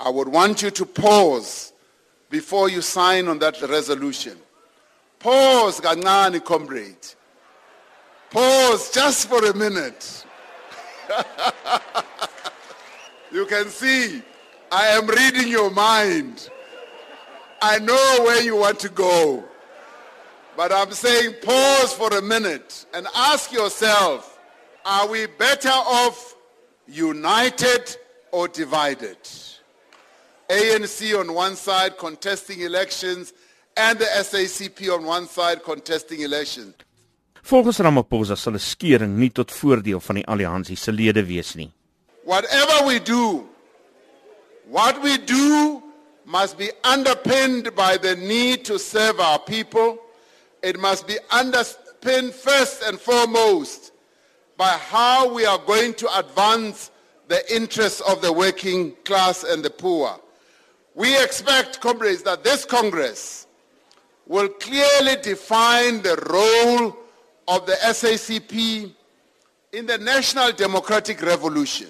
I would want you to pause before you sign on that resolution. Pause, kancane, comrade. Pause just for a minute. you can see I am reading your mind. I know where you want to go. But I'm saying pause for a minute and ask yourself, are we better off united or divided? ANC on one side contesting elections and the SACP on one side contesting elections. Volgens Ramaphosa sal 'n skeuring nie tot voordeel van die alliansie se lede wees nie. Whatever we do, what we do must be underpinned by the need to serve our people. It must be underpinned first and foremost by how we are going to advance the interests of the working class and the poor. We expect, comrades, that this Congress will clearly define the role of the SACP in the national democratic revolution.